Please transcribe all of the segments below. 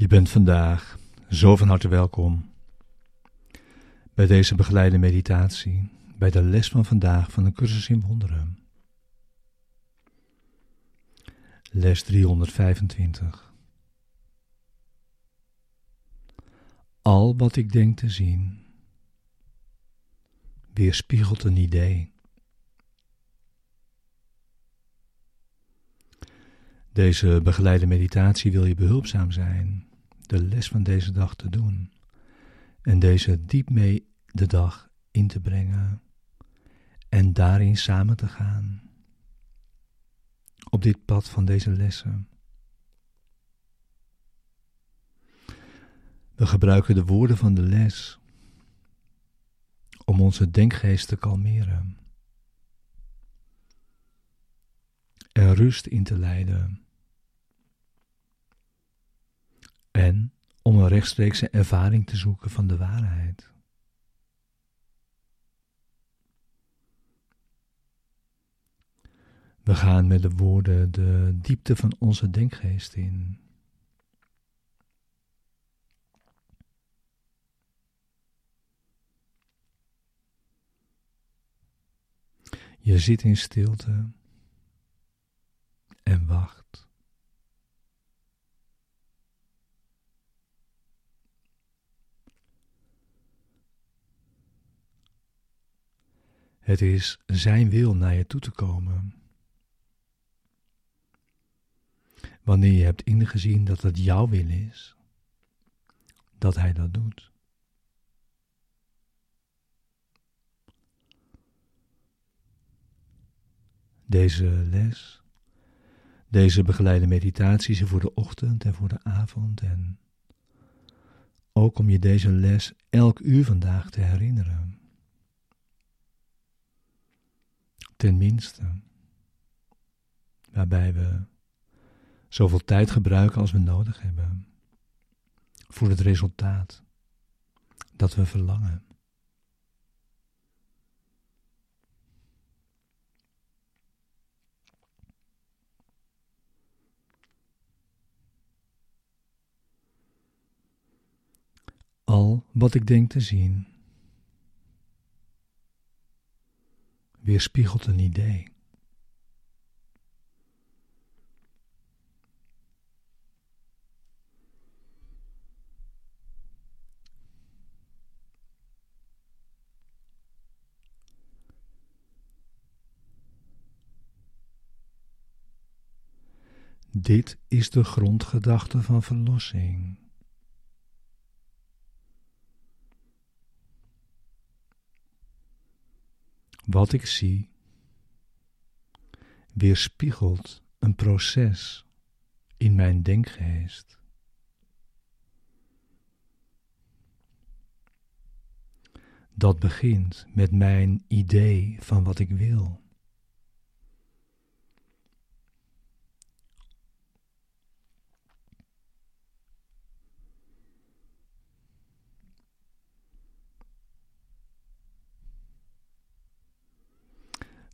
Je bent vandaag zo van harte welkom bij deze begeleide meditatie, bij de les van vandaag van de cursus in wonderen. Les 325. Al wat ik denk te zien, weerspiegelt een idee. Deze begeleide meditatie wil je behulpzaam zijn de les van deze dag te doen en deze diep mee de dag in te brengen en daarin samen te gaan op dit pad van deze lessen. We gebruiken de woorden van de les om onze denkgeest te kalmeren en rust in te leiden en om een rechtstreekse ervaring te zoeken van de waarheid. We gaan met de woorden de diepte van onze denkgeest in. Je zit in stilte en wacht. Het is Zijn wil naar je toe te komen. Wanneer je hebt ingezien dat het jouw wil is, dat Hij dat doet. Deze les, deze begeleide meditaties voor de ochtend en voor de avond en ook om je deze les elk uur vandaag te herinneren. Tenminste, waarbij we zoveel tijd gebruiken als we nodig hebben voor het resultaat dat we verlangen. Al wat ik denk te zien weerspiegelt een idee. Dit is de grondgedachte van verlossing. Wat ik zie weerspiegelt een proces in mijn denkgeest. Dat begint met mijn idee van wat ik wil.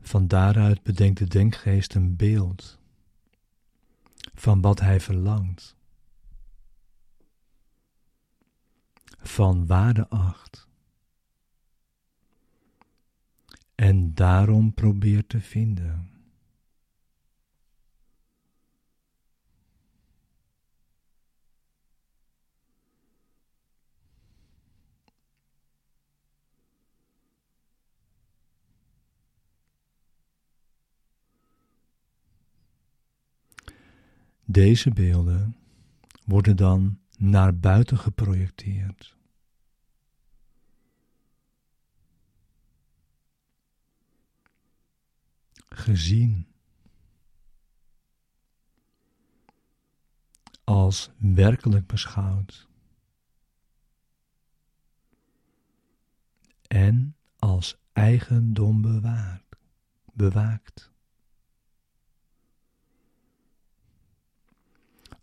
Van daaruit bedenkt de denkgeest een beeld van wat hij verlangt, van waarde acht, en daarom probeert te vinden. Deze beelden worden dan naar buiten geprojecteerd. Gezien als werkelijk beschouwd en als eigendom bewaard, bewaakt.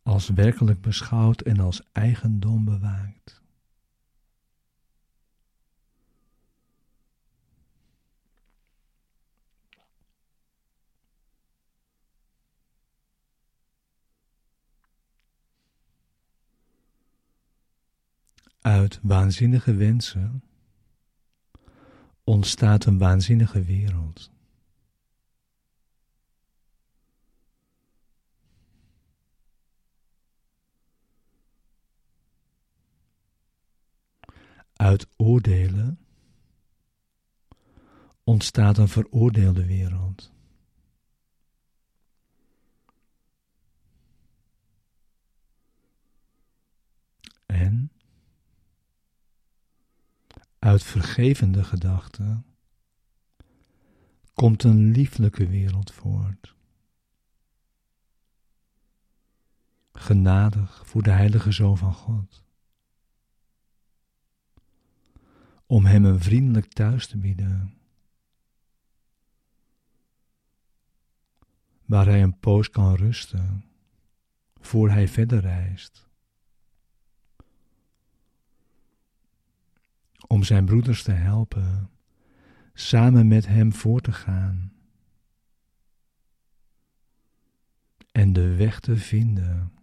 Als werkelijk beschouwd en als eigendom bewaakt. Uit waanzinnige wensen ontstaat een waanzinnige wereld. Uit oordelen ontstaat een veroordeelde wereld. En uit vergevende gedachten komt een lieflijke wereld voort. Genadig voor de heilige Zoon van God. Om hem een vriendelijk thuis te bieden. Waar hij een poos kan rusten voor hij verder reist. om zijn broeders te helpen, samen met hem voor te gaan en de weg te vinden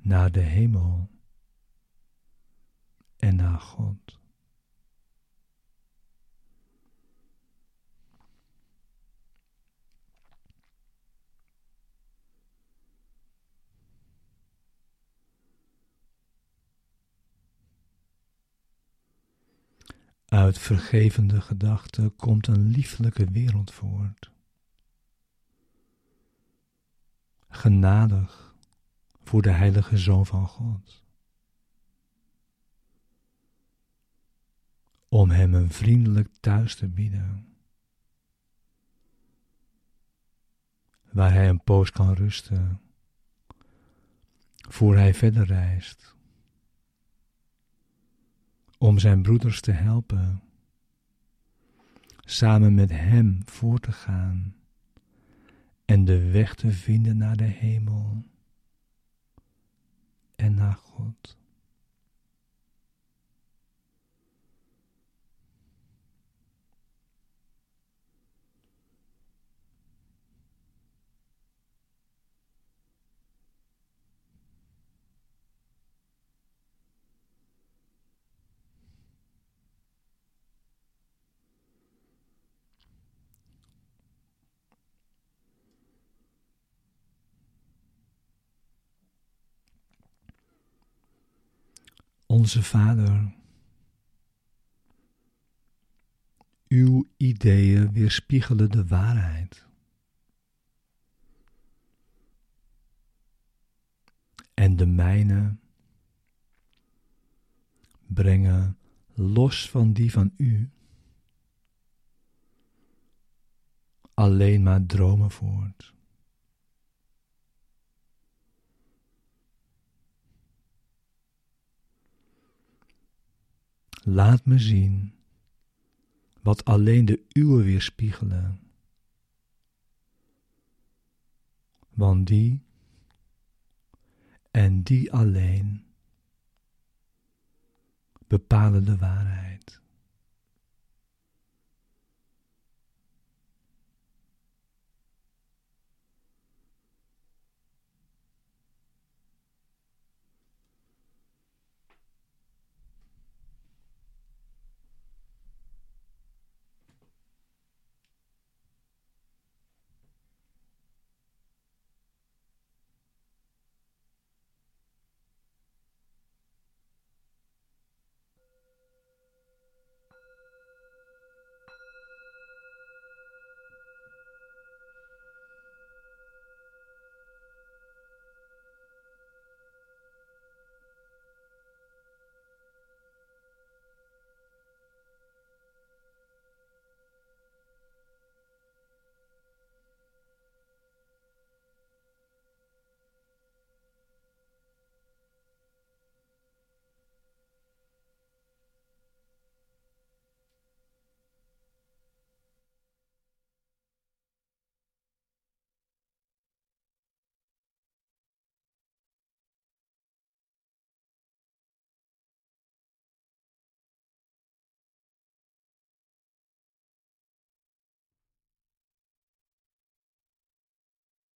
naar de hemel en naar God. Uit vergevende gedachten komt een lieflijke wereld voort. Genadig voor de heilige Zoon van God. Om hem een vriendelijk thuis te bieden. Waar hij een poos kan rusten, voor hij verder reist om zijn broeders te helpen, samen met hem voor te gaan en de weg te vinden naar de hemel en naar God. Onze Vader, uw ideeën weerspiegelen de waarheid. En de mijne brengen los van die van u alleen maar dromen voort. Laat me zien wat alleen de uwe weerspiegelen. Want die en die alleen bepalen de waarheid.